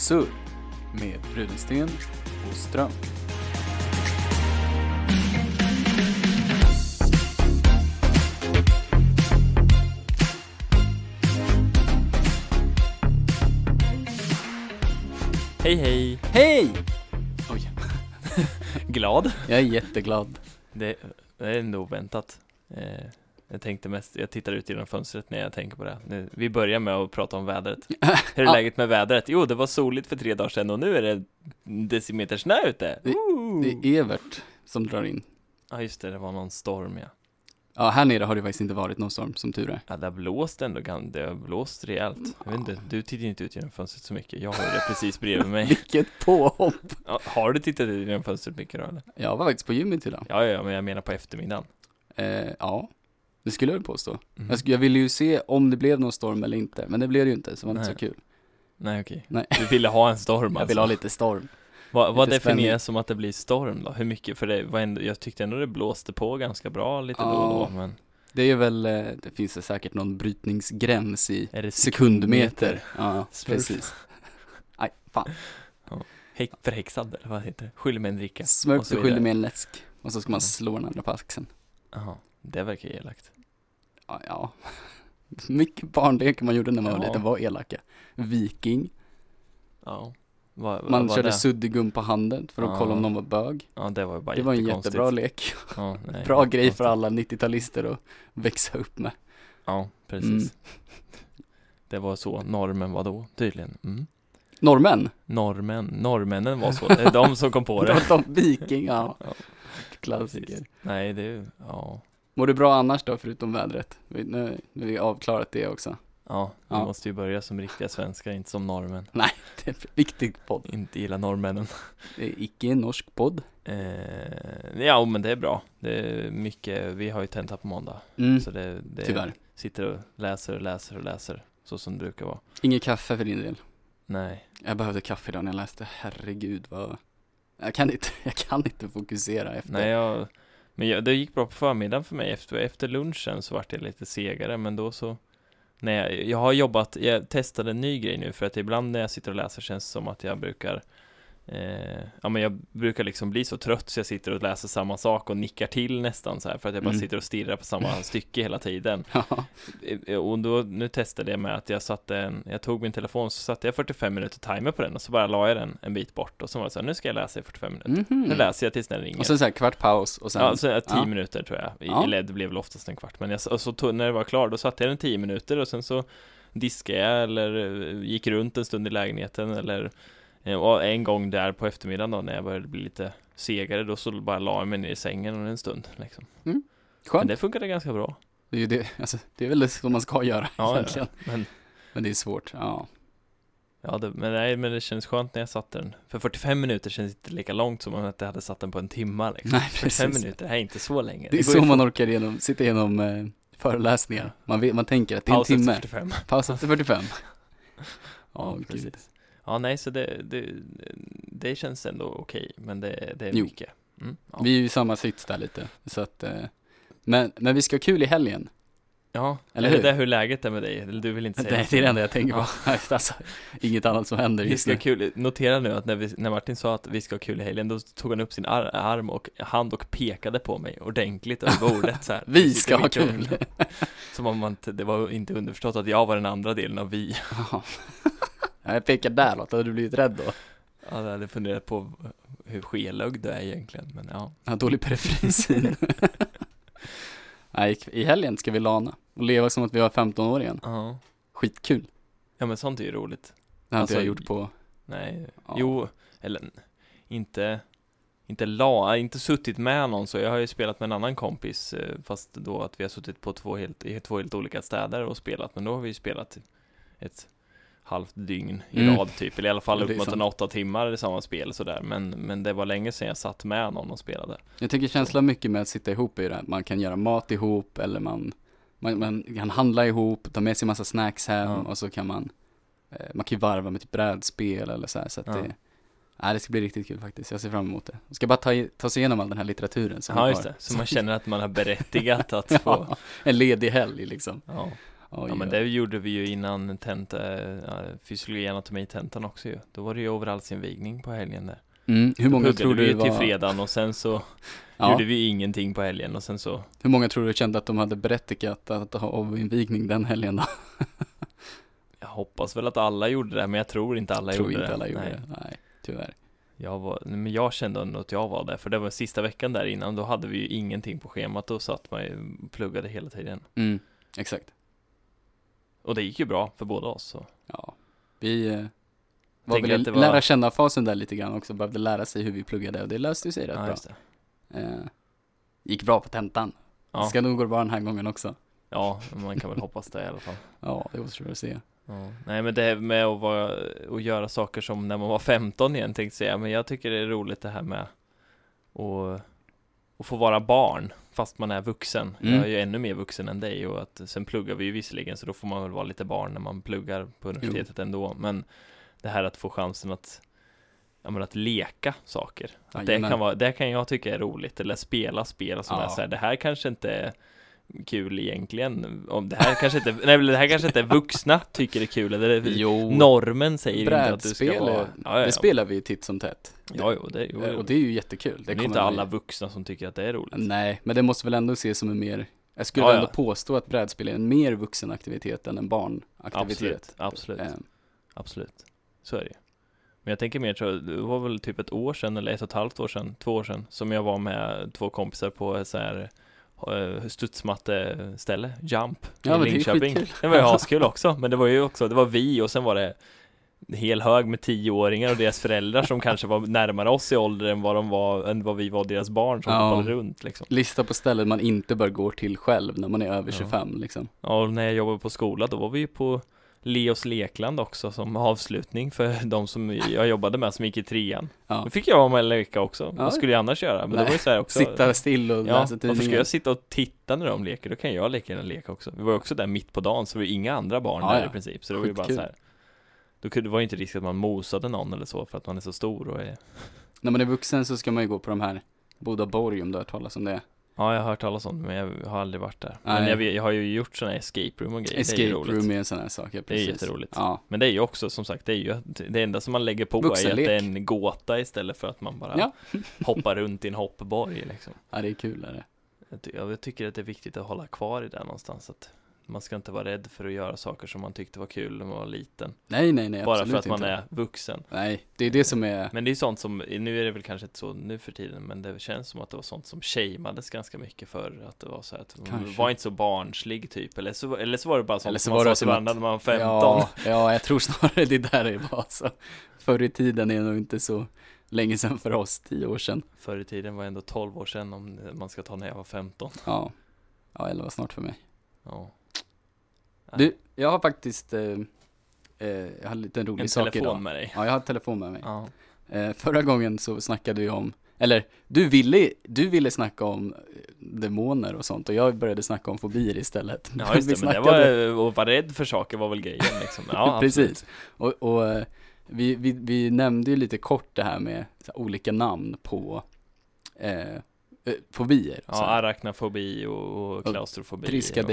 Surr med Rudensten och Ström. Hej hej! Hej! Oj, Glad? jag är jätteglad. Det, det är ändå oväntat. Eh, jag tänkte mest, jag tittar ut genom fönstret när jag tänker på det. Nu, vi börjar med att prata om vädret. Hur är Ja. läget med vädret? Jo, det var soligt för tre dagar sedan och nu är det decimeter snö ute. Det-! Det är Evert som drar in. Ja, just det, det var någon storm ja. Ja, här nere har det faktiskt inte varit någon storm, som tur är. Ja, det har blåst ändå, det har blåst rejält. Jag vet inte, du tittar inte ut genom fönstret så mycket. Jag har ju det precis bredvid mig. Vilket påhopp! Ja, har du tittat ut genom fönstret mycket då eller? Jag var faktiskt på gymmet idag. Ja, ja, men jag menar på eftermiddagen. Eh, ja, det skulle jag väl påstå. Mhm. Jag, jag ville ju se om det blev någon storm eller inte, men det blev det ju inte, så det var inte Nej. så kul. Nej, okej. Nej. Du ville ha en storm alltså? Jag vill ha lite storm. Vad, vad definieras som att det blir storm då? Hur mycket? För det var ändå, jag tyckte ändå det blåste på ganska bra lite då och Ja. då, men Det är väl, eh, det finns det säkert någon brytningsgräns i är det sekundmeter. Ja, precis. Nej, fan. Häck, förhäxad eller vad heter det? Skyll mig en dricka. Smurf Och skyller med en läsk. Och så ska man Mm. slå den andra på axeln. Jaha, det verkar elakt. Ja, ja. Mycket barnlekar man gjorde när man var Ja. liten var elaka. Viking. Ja. Vad, vad Man var körde det? suddigum på handen för att Ja. kolla om någon var bög. Ja, det var ju bara Det var en jättebra lek. Ja, nej, Bra grej för konstigt. alla 90-talister att växa upp med. Ja, precis. Mm. Det var så, normen var då, tydligen. Mm. Norrmän. Norrmän, norrmännen var så, det är de som kom på det. De, de viking, ja. Ja, Klassiker. Nej, det är ju, ja. Mår du bra annars då, förutom vädret? Vi- Nu, nu har vi avklarat det också. Ja, vi Ja. måste ju börja som riktiga svenskar, inte som norrmän. Det är en viktig podd. Inte gillar norrmännen. Det är icke en norsk podd. Eh, ja, men det är bra. Det är mycket, vi har ju tenta på måndag. Mm, Så det, det tyvärr. sitter och läser och läser och läser. Så som det brukar vara. Inget kaffe för din del. Nej. Jag behövde kaffe idag när jag läste. Herregud vad... Jag kan inte, jag kan inte fokusera efter. Nej, jag, men jag, det gick bra på förmiddagen för mig. Efter, efter lunchen så vart jag lite segare, men då så Nej, jag, jag har jobbat, jag testade en ny grej nu för att ibland när jag sitter och läser känns det som att jag brukar eh, Ja men jag brukar liksom bli så trött så jag sitter och läser samma sak och nickar till nästan så här för att jag bara Mm. sitter och stirrar på samma stycke hela tiden Ja. Eh, Och då, nu testade jag med att jag satte en, jag tog min telefon så satte jag 45 minuter timer på den och så bara la jag den en bit bort och så var det så här, nu ska jag läsa i 45 minuter Mhm. Nu läser jag tills den ringer Och sen så här kvart paus och sen... Ja, så är 10 ja. minuter tror jag. I, Ja. Det blev väl oftast en kvart. Men jag, och så tog, när det var klar, då satte jag den 10 minuter och sen så diskade jag eller eh, gick runt en stund i lägenheten eller eh, och en gång där på eftermiddagen då när jag började bli lite segare då så bara la jag mig ner i sängen en stund liksom. Men Skönt. det funkade ganska bra. Det är ju det, alltså, det är väl det som man ska göra Ja, egentligen. ja. Men, Men det är svårt, ja. ja det, men, nej, men det känns skönt när jag satte den. För 45 minuter känns inte lika långt som om jag hade satt den på en timma liksom. Nej, 45 precis. minuter är inte så länge. Det är går så man orkar igenom, sitta igenom eh, föreläsningar. Man, vet, man tänker att det är en Paus efter timme. 45. Paus efter 45. Ja, Ja, precis. Ja, nej, så det, det, det känns ändå okej, men det, det är Jo. mycket. Mm, ja. Vi är ju i samma sits där lite. Så att, eh, men, men vi ska ha kul i helgen. ja, Eller hur? är det hur läget är med dig? Eller du vill inte säga det är det enda jag tänker på. Ja. alltså, inget annat som händer Vi just ska nu. kul, notera nu att när, vi, när Martin sa att vi ska ha kul i helgen, då tog han upp sin ar, arm och hand och pekade på mig ordentligt över bordet så här. Vi ska ha mikrofonen. kul. Som om man inte, det var inte underförstått att jag var den andra delen av vi. Ja, jag pekar däråt, hade du blivit rädd då? Ja, jag hade funderat på hur skelögd du är egentligen, men ja. Jag har dålig periferisyn. Nej, i helgen ska vi lana och leva som att vi var 15 år igen. Ja, Skitkul. ja men sånt är ju roligt. Det har Alltså, inte jag gjort på, Nej, Ja. jo, eller inte, inte la, inte suttit med någon så. Jag har ju spelat med en annan kompis, eh, fast då att vi har suttit på två helt, i två helt olika städer och spelat, men då har vi ju spelat ett halvt dygn i Mm. rad typ, eller i alla fall upp mot en åtta timmar i samma spel sådär, men, men det var länge sedan jag satt med någon och spelade. jag tycker känslan mycket med att sitta ihop är ju här, man kan göra mat ihop eller man, man, man kan handla ihop, ta med sig massa snacks hem Ja. och så kan man, eh, man kan ju varva med typ brädspel eller så här, så att Ja. det, nej, det ska bli riktigt kul faktiskt, jag ser fram emot det. Jag ska bara ta, ta sig igenom all den här litteraturen som Ja, just det, så man känner att man har berättigat att få, Ja, en ledig helg liksom. ja. Oj, Ja men det gjorde vi ju innan tenta, fysiologi anatomi-tentan också ju. Då var det ju overallsinvigning på helgen där. Mm, hur många tror vi du till var... fredagen och sen så Ja, gjorde vi ingenting på helgen och sen så hur många tror du kände att de hade berättigat att ha avinvigning den helgen då? Jag hoppas väl att alla gjorde det, men jag tror inte alla tror gjorde inte det. alla gjorde Nej. det. Nej, tyvärr. Jag, var, men jag kände ändå att jag var där, för det var sista veckan där innan, då hade vi ju ingenting på schemat, då satt man ju och pluggade hela tiden. Mm, exakt. Och det gick ju bra för båda oss. Så. Ja, vi eh, var väl i var- lära känna fasen där lite grann också, behövde lära sig hur vi pluggade och det löste sig rätt Ja, bra. Eh, gick bra på tentan. Ja. Ska nog gå bra den här gången också. ja, man kan väl hoppas det i alla fall. Ja, det återstår att se. Ja. Nej men det här med att, vara, att göra saker som när man var 15 igen tänkte jag säga, men jag tycker det är roligt det här med att, att få vara barn fast man är vuxen. Mm. Jag är ju ännu mer vuxen än dig och att sen pluggar vi ju visserligen så då får man väl vara lite barn när man pluggar på universitetet ändå. Men det här att få chansen att Ja men att leka saker. Att det, kan vara, det kan jag tycka är roligt, eller spela spel som Ja. är så här, det här kanske inte är kul egentligen. Om det här kanske inte, nej det här kanske inte är vuxna tycker det är kul, eller det, Jo, normen säger inte att du ska vara... är- Ja, ja, det spelar vi titt som tätt. Ja, jo, det, jo, Eh. Och det är ju jättekul. det är kommer inte vi- alla vuxna som tycker att det är roligt. Nej, men det måste väl ändå ses som en mer, jag skulle Ja, ja. ändå påstå att brädspel är en mer vuxen aktivitet än en barnaktivitet. Absolut, absolut, Eh, absolut. Så är det. Men jag tänker mer, tror jag, det var väl typ ett år sedan, eller ett och ett halvt år sedan, två år sedan, som jag var med två kompisar på så här studsmatteställe, Jump, Ja, det i Linköping. skitkul. Det var ju askul också, men det var ju också, det var vi och sen var det en hel hög med tioåringar och deras föräldrar som kanske var närmare oss i ålder än vad de var, än vad vi var deras barn som Ja. hoppade runt liksom. Lista på ställen man inte bör gå till själv när man är över Ja. 25 liksom. Ja, och när jag jobbade på skola, då var vi ju på Leos lekland också som avslutning för de som jag jobbade med som gick i trean. Ja. Då fick jag vara med och leka också. Vad skulle jag annars göra? Men det var ju så här också. Sitta still och Ja, läsa varför ska tidningen. jag sitta och titta när de leker? Då kan jag leka en lek också. Vi var också där mitt på dagen, så det var inga andra barn Ja, där ja. i princip. Så det var ju bara så här. Då kunde var ju inte risk att man mosade någon eller så för att man är så stor och är... När man är vuxen så ska man ju gå på de här Bodaborg om du har hört talas om det. Ja, jag har hört talas om det, men jag har aldrig varit där. Men Nej. jag, vet, jag har ju gjort sådana escape room och grejer. är Escape roligt. room är en sån här sak, ja, Det är precis. jätteroligt. Ja, Men det är ju också som sagt, det är ju det enda som man lägger på är att Vuxenlek. det är en gåta istället för att man bara Ja. hoppar runt i en hoppborg liksom. ja det är kul är det. Jag, jag tycker att det är viktigt att hålla kvar i det någonstans. Att man ska inte vara rädd för att göra saker som man tyckte var kul när man var liten. Nej, nej, nej, bara för att man inte. är vuxen. Nej, det är det som är, Men det är sånt som, nu är det väl kanske inte så nu för tiden, men det känns som att det var sånt som shameades ganska mycket förr. Att det var så här att man Kanske. var inte så barnslig typ. Eller så, eller så var det bara sånt Eller så som var man det sa till varandra när man var 15. ja, ja, jag tror snarare det där det var så. Förr i tiden är nog inte så länge sedan för oss, tio år sedan. Förr i tiden var ändå 12 år sedan om man ska ta när jag var 15. Ja, ja, elva snart för mig. Ja. Du, jag har faktiskt, eh, eh, jag har en liten rolig En sak telefon idag. med dig. Ja, jag har en telefon med mig. Ja. Eh, förra gången så snackade vi om, eller du ville, du ville snacka om eh, demoner och sånt och jag började snacka om fobier istället. Ja just det, men det snackade- var, att vara rädd för saker var väl grejen liksom. Ja, Precis. Och, och eh, vi, vi, vi nämnde ju lite kort det här med här, olika namn på eh, eh, fobier. Ja, arachnofobi och, och klaustrofobi. Triska och,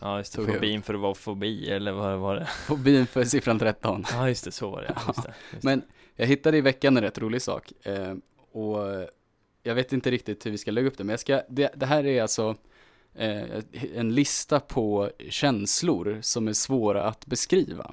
Ja, just det. Fobin för att vara fobi, eller vad var det? fobin för siffran 13. Ja, just det, så var det. Just det, just Men jag hittade i veckan en rätt rolig sak. Eh, och jag vet inte riktigt hur vi ska lägga upp det, men jag ska, det, det här är alltså eh, en lista på känslor som är svåra att beskriva.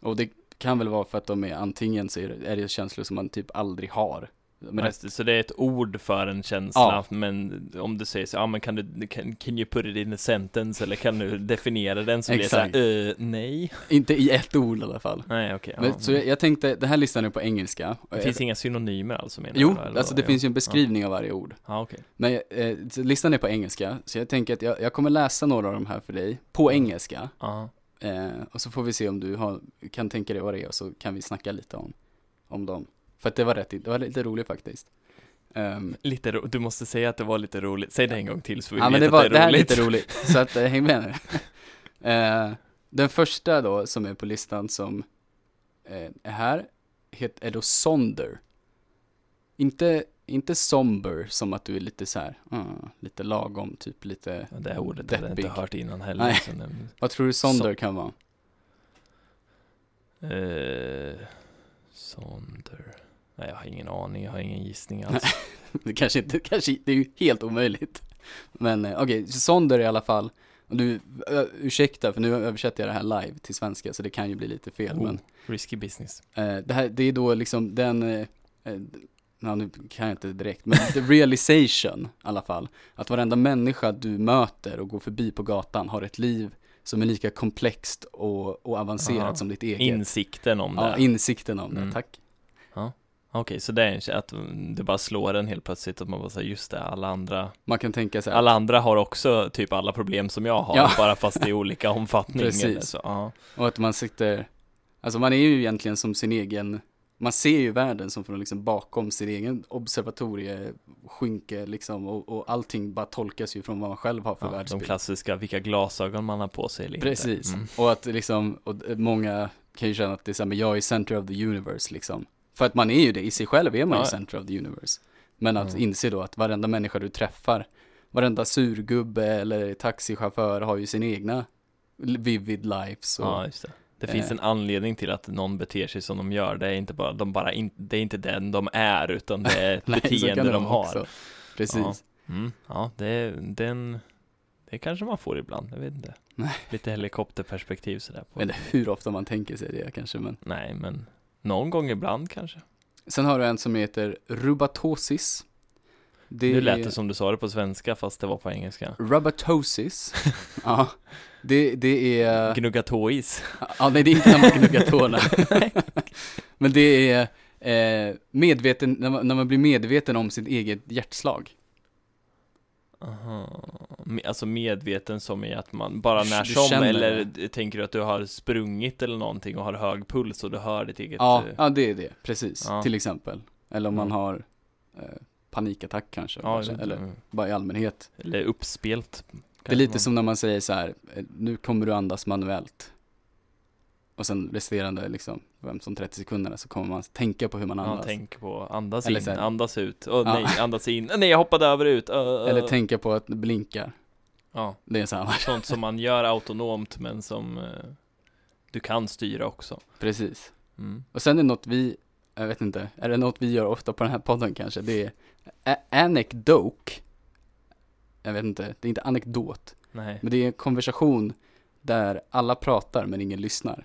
Och det kan väl vara för att de är antingen så är det, är det känslor som man typ aldrig har. Men Ja, det. Så det är ett ord för en känsla, men om du säger så, ja men kan du, can, can you put it in a sentence, eller kan du definiera den så blir det så Exakt. här, "Eh, nej. inte i ett ord i alla fall. Nej, okej. Men, ja. så jag, jag tänkte, den här listan är på engelska. det finns inga synonymer alltså menar Jo, du, alltså det Ja. finns ju en beskrivning av varje ord. Ja, okej. Men eh, listan är på engelska, så jag tänker att jag, jag kommer läsa några av de här för dig, på engelska. Ja. Eh, och så får vi se om du har, kan tänka dig vad det är, och så kan vi snacka lite om, om dem. För att det var rätt, det var lite roligt faktiskt. Ehm, Lite ro- du måste säga att det var lite roligt, säg det en gång till så vi ja vet men det, att var, det det är här är roligt. lite roligt, så att eh, häng med nu. eh, den första då, som är på listan som eh, är här, het, är då Sonder. Inte inte somber som att du är lite så här, uh, lite lagom, typ lite Ja, Det ordet hade jag inte deppig. hört innan heller. Nej. Så det- Vad tror du sonder Så- kan vara? Sonder. Nej, jag har ingen aning. Jag har ingen gissning alls. Det kanske inte, kanske, det är ju helt omöjligt. Men eh, okej, sonder i alla fall. Du, ursäkta för nu översätter jag det här live till svenska så det kan ju bli lite fel. Oh. Men Risky business. eh, det här, det är då liksom den, eh, eh, ja, nu kan jag inte direkt, men the realization i alla fall. Att varenda människa du möter och går förbi på gatan har ett liv som är lika komplext och, och avancerat Aha. som ditt eget. Insikten om ja, det. insikten om Mm. det, tack. Okej, så det är en- att det bara slår en helt plötsligt att man bara säger just det, alla andra Man kan tänka sig Alla andra har också typ alla problem som jag har, Ja. bara fast i olika omfattning Precis. så. Ja. Och att man sitter, alltså man är ju egentligen som sin egen, man ser ju världen som från liksom bakom sin egen observatorieskynke liksom och, och allting bara tolkas ju från vad man själv har för Ja, de världsbild. klassiska, vilka glasögon man har på sig eller Precis, inte. Mm. och att liksom, och många kan ju känna att det är så här, men jag är center of the universe liksom. För att man är ju det, i sig själv är man Ja. ju center of the universe. Men att Mm. inse då att varenda människa du träffar, varenda surgubbe eller taxichaufför har ju sin egna vivid lives och Ja, just det. Det finns Eh. en anledning till att någon beter sig som de gör. Det är inte bara, de bara in, det är inte den de är, utan det är ett Nej, beteende de vara har. också. Precis. Ja. Mm, ja, det den, det kanske man får ibland, jag vet inte. Nej. Lite helikopterperspektiv sådär på. Men det- hur ofta man tänker sig det kanske, men. Nej, men någon gång ibland kanske. Sen har du en som heter rubatosis. Det Nu lät det som du sa det på svenska fast det var på engelska. Rubatosis. ja. Det, det är, Gnuggatois. ja nej det är inte när man gnuggar tårna. Men det är eh, medveten, när man, när man blir medveten om sitt eget hjärtslag. Aha. Alltså medveten som i att man bara när du som eller det. tänker du att du har sprungit eller någonting och har hög puls och du hör ditt eget Ja, eh, ja det är det, precis. Ja. Till exempel. Eller om man Mm. har eh, panikattack kanske. ja, kanske. eller, Eller bara i allmänhet. eller uppspelt Det är lite man- som när man säger så här, eh, nu kommer du andas manuellt. Och sen resterande liksom, vem som 30 sekunderna så kommer man tänka på hur man Ja, andas. tänk på andas Eller in, här- andas ut, Åh, Ja. nej, andas in, nej jag hoppade över ut, ö, ö. Eller tänka på att det blinkar. Ja, Det är samma. sånt som man gör autonomt men som eh, du kan styra också Precis. mm. Och sen är det något vi, jag vet inte, är det något vi gör ofta på den här podden kanske? Det är a- anecdote. Jag vet inte, det är inte anekdot. Nej, Men det är en konversation där alla pratar men ingen lyssnar.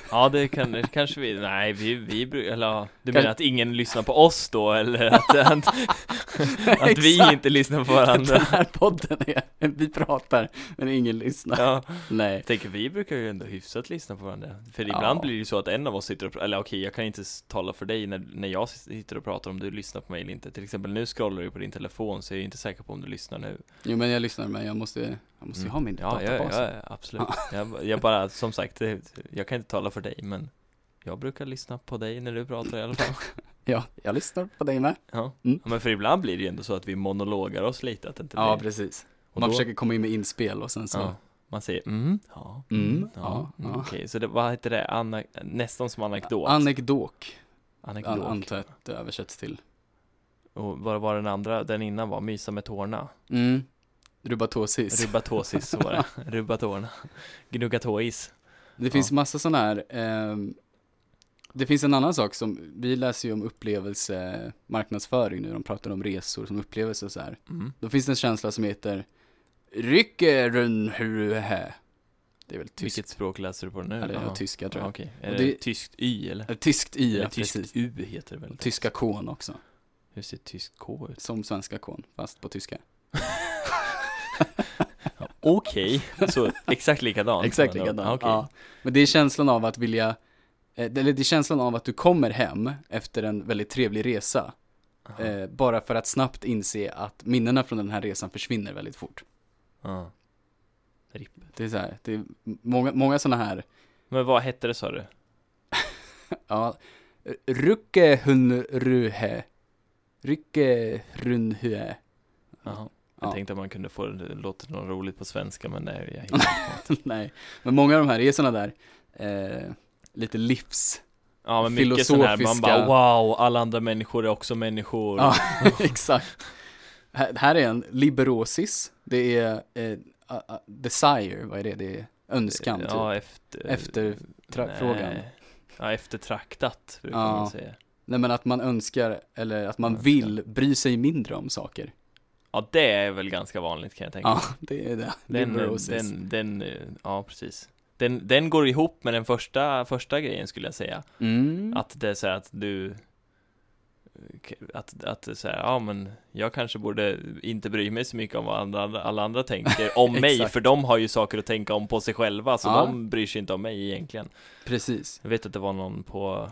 ja det kan, det kanske vi, nej vi, vi eller ja, du menar att ingen lyssnar på oss då eller att, att, att vi inte lyssnar på Den varandra? här podden är, vi pratar men ingen lyssnar. Ja, Nej. jag tänker vi brukar ju ändå hyfsat lyssna på varandra För Ja. ibland blir det ju så att en av oss sitter och, eller okej jag kan inte tala för dig när, när jag sitter och pratar om du lyssnar på mig eller inte Till exempel nu scrollar du på din telefon så jag är inte säker på om du lyssnar nu Jo men jag lyssnar men jag måste, jag måste ju ha min Mm. ja, ja, databas. ja, ja, absolut jag, jag bara, som sagt, jag kan inte tala för dig men Jag brukar lyssna på dig när du pratar i alla fall Ja, jag lyssnar på dig med. Ja, Mm. Ja, men för ibland blir det ju ändå så att vi monologar oss lite att det inte Ja, blir precis. och Man då- försöker komma in med inspel och sen så. Ja, man säger mm, ja, Mm, ja, ja, mm, ja. okej, så det, vad heter det? Ana, nästan som anekdot? Anekdok, Anekdot. an, antar jag att det översätts till. Och vad var den andra, den innan var? Mysa med tårna? Mm. Rubatosis. Rubatosis, så var det. Rubba tårna. Gnuggatois. Det finns Ja. massa sådana här, ehm, det finns en annan sak som, vi läser ju om upplevelse, marknadsföring nu, de pratar om resor som upplevelse och så här. Mm. Då finns det en känsla som heter Ryckerunhuhe. Det är väl tyskt? Vilket språk läser du på nu? Eller Jaha. ja, tyska tror Ja, jag. Okej, är Och det, det- tyskt Y eller? Tyskt i, eller ja, tyskt precis. U heter det väl? Tyska kon också, Hur ser tyskt K ut? som svenska kon, fast på tyska. Okej, så exakt likadant? Exakt likadant. Okej. Ja. Men det är känslan av att vilja, eh, eller det är känslan av att du kommer hem efter en väldigt trevlig resa. Eh, bara för att snabbt inse att minnena från den här resan försvinner väldigt fort. Ja. RIP. Det är så här, det är många, många sådana här, Men vad hette det sa du? ja, Ruckehunruhe. Ryckerunhue. Jaha. Jag Ja. tänkte att man kunde få det, det låter något roligt på svenska men det är jag på. Nej, men många av de här är sådana där, eh, lite livs, Ja men mycket sån här, man bara wow, alla andra människor är också människor Ja, exakt. Här, här är en liberosis. Det är eh, a- desire, vad är det? Det är önskan, typ. Ja, efter... Efter tra- frågan. Nej. Ja, eftertraktat brukar Ja. man säga Nej men att man önskar, eller att man vill bry sig mindre om saker. Ja, det är väl ganska vanligt kan jag tänka Ja, mig det är det. Den, den, den, eh, ja precis den, den går ihop med den första, första grejen skulle jag säga Mm. Att det är så här att du att, att så här, ja men jag kanske borde inte bry mig så mycket om vad andra, alla andra tänker om mig, för de har ju saker att tänka om på sig själva, så Ja. de bryr sig inte om mig egentligen. Precis. Jag vet att det var någon på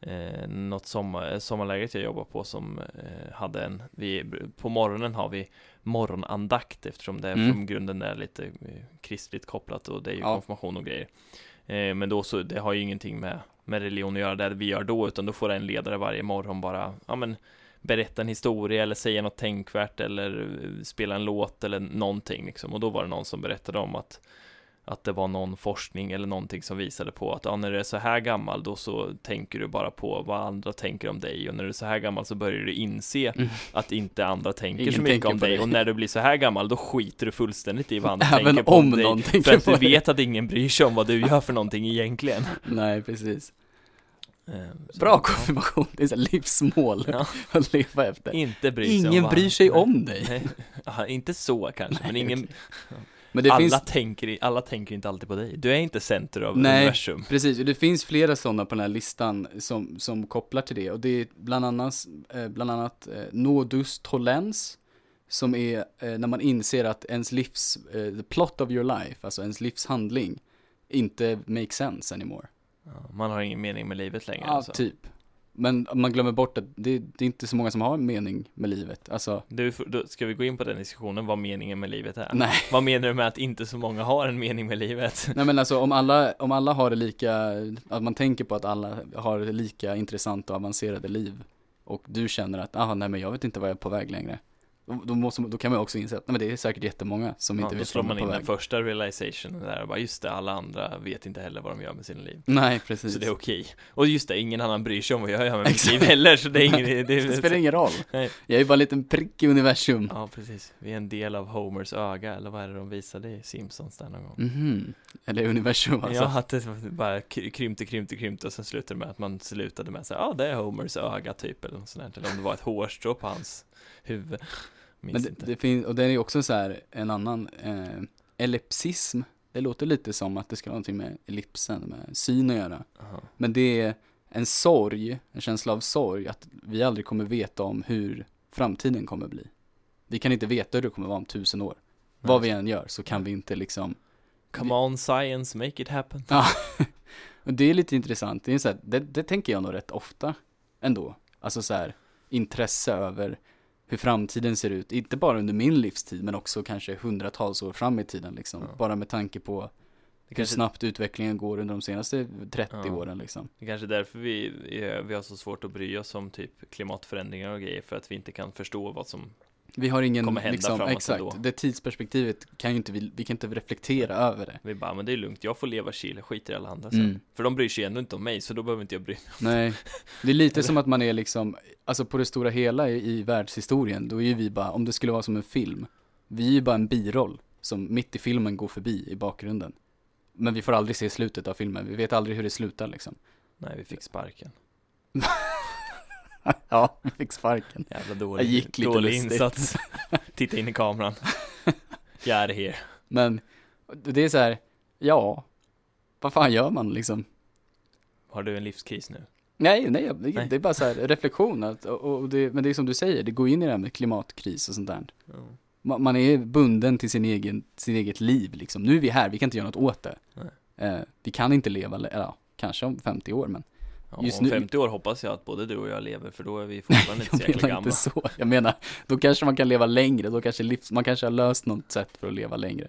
eh, något sommar, sommarlägret jag jobbar på som eh, hade en, vi, på morgonen har vi morgonandakt eftersom det Mm. från grunden är lite eh, kristligt kopplat och det är ju Ja. konfirmation och grejer. Eh, men då så, det har ju ingenting med, med religion att göra det vi gör då, utan då får en ledare varje morgon bara, ja men berätta en historia eller säga något tänkvärt eller eh, spela en låt eller någonting liksom. Och då var det någon som berättade om att att det var någon forskning eller någonting som visade på att ja, när du är så här gammal då så tänker du bara på vad andra tänker om dig och när du är så här gammal så börjar du inse Mm. att inte andra tänker Ingen så mycket tänker om dig och när du blir så här gammal då skiter du fullständigt i vad andra Även tänker på om dig någon för tänker att du vet att ingen bryr sig om vad du gör för någonting egentligen. Nej, precis. Eh, så- Bra konfirmation. Det är så livsmål Ja. att leva efter. Inte bry sig om Ingen bryr sig om dig. Nej, ja, inte så kanske, men Nej, ingen, okej. Men alla, finns, tänker, alla tänker inte alltid på dig. Du är inte center av Nej. universum. precis, och det finns flera sådana på den här listan som, som kopplar till det. Och det är bland annat, eh, bland annat eh, nodus tollens, som är eh, när man inser att ens livs, the plot of your life, alltså ens livshandling, inte makes sense anymore. Man har ingen mening med livet längre Ja, alltså. typ. Men man glömmer bort att det, det är inte så många som har en mening med livet. Alltså, Du, ska vi gå in på den diskussionen, vad meningen med livet är? nej. Vad menar du med att inte så många har en mening med livet? Nej men alltså om alla, om alla har det lika, att man tänker på att alla har lika intressanta och avancerade liv och du känner att, ah nej men jag vet inte vad jag är på väg längre. Då, då, måste, man- då kan man också inse att, nej men det är säkert jättemånga som Ja, inte då vet slår vad man de är in på den väg. första realizationen där och bara just det, alla andra vet inte heller vad de gör med sina liv. Nej precis. Så det är okej. Och just det, ingen annan bryr sig om vad jag gör med mitt liv heller, så det är ingen det, det spelar ingen roll. Nej. Jag är bara en liten prick i universum. Ja, precis. Vi är en del av Homers öga, eller vad är det de visade i Simpsons där någon gång? Mhm. Eller universum alltså. Ja, att det bara kry- krympte, krympte, krympte och sen slutade med att man slutade med att säga ja, ah, det är Homers öga typ, eller något sånt där. Eller om det var ett hårstrå på hans huvud. Men det, det finns, och det är också så här en annan, eh, ellipsism. Det låter lite som att det ska ha någonting med ellipsen, med syn att göra. Aha. Men det är en sorg, en känsla av sorg, att vi aldrig kommer veta om hur framtiden kommer bli. Vi kan inte veta hur det kommer vara om tusen år. Vad vi än gör så kan vi inte liksom, Come on science, make it happen. och det är lite intressant, det, är så här, det, det tänker jag nog rätt ofta ändå. Alltså så här, intresse över hur framtiden ser ut, inte bara under min livstid men också kanske hundratals år fram i tiden liksom. Ja. Bara med tanke på Det hur kanske, snabbt utvecklingen går under de senaste 30 Ja. åren liksom. det kanske är därför vi, är- vi har så svårt att bry oss om typ klimatförändringar och grejer, för att vi inte kan förstå vad som Vi har ingen, kommer hända liksom, framåt exakt, ändå. det tidsperspektivet kan ju inte, vi, vi kan inte reflektera över det. vi bara, men det är lugnt, jag får leva chill, skiter i alla andra sen. Mm. För de bryr sig ändå inte om mig, så då behöver inte jag bry mig. Nej, det är lite som att man är liksom, alltså på det stora hela i, i världshistorien, då är ju vi bara, om det skulle vara som en film, vi är ju bara en biroll som mitt i filmen går förbi i bakgrunden. Men vi får aldrig se slutet av filmen, vi vet aldrig hur det slutar liksom. Nej, vi fick sparken. ja, fick sparken. Jävla dålig, Jag gick lite dålig lustigt. insats. Titta in i kameran. jag är här. Men det är så här, ja, vad fan gör man liksom? Har du en livskris nu? Nej, nej, det, Nej. det är bara så här reflektion, att, och, och det, men det är som du säger, det går in i det här med klimatkris och sånt där. Man, man är bunden till sin egen, sin eget liv liksom. Nu är vi här, vi kan inte göra något åt det. Eh, vi kan inte leva, eller ja, kanske om 50 år, men Just om nu- 50 år hoppas jag att både du och jag lever, för då är vi fortfarande inte så jäkla gamla. inte så. Jag menar, då kanske man kan leva längre, då kanske livs, man kanske har löst något sätt för att leva längre.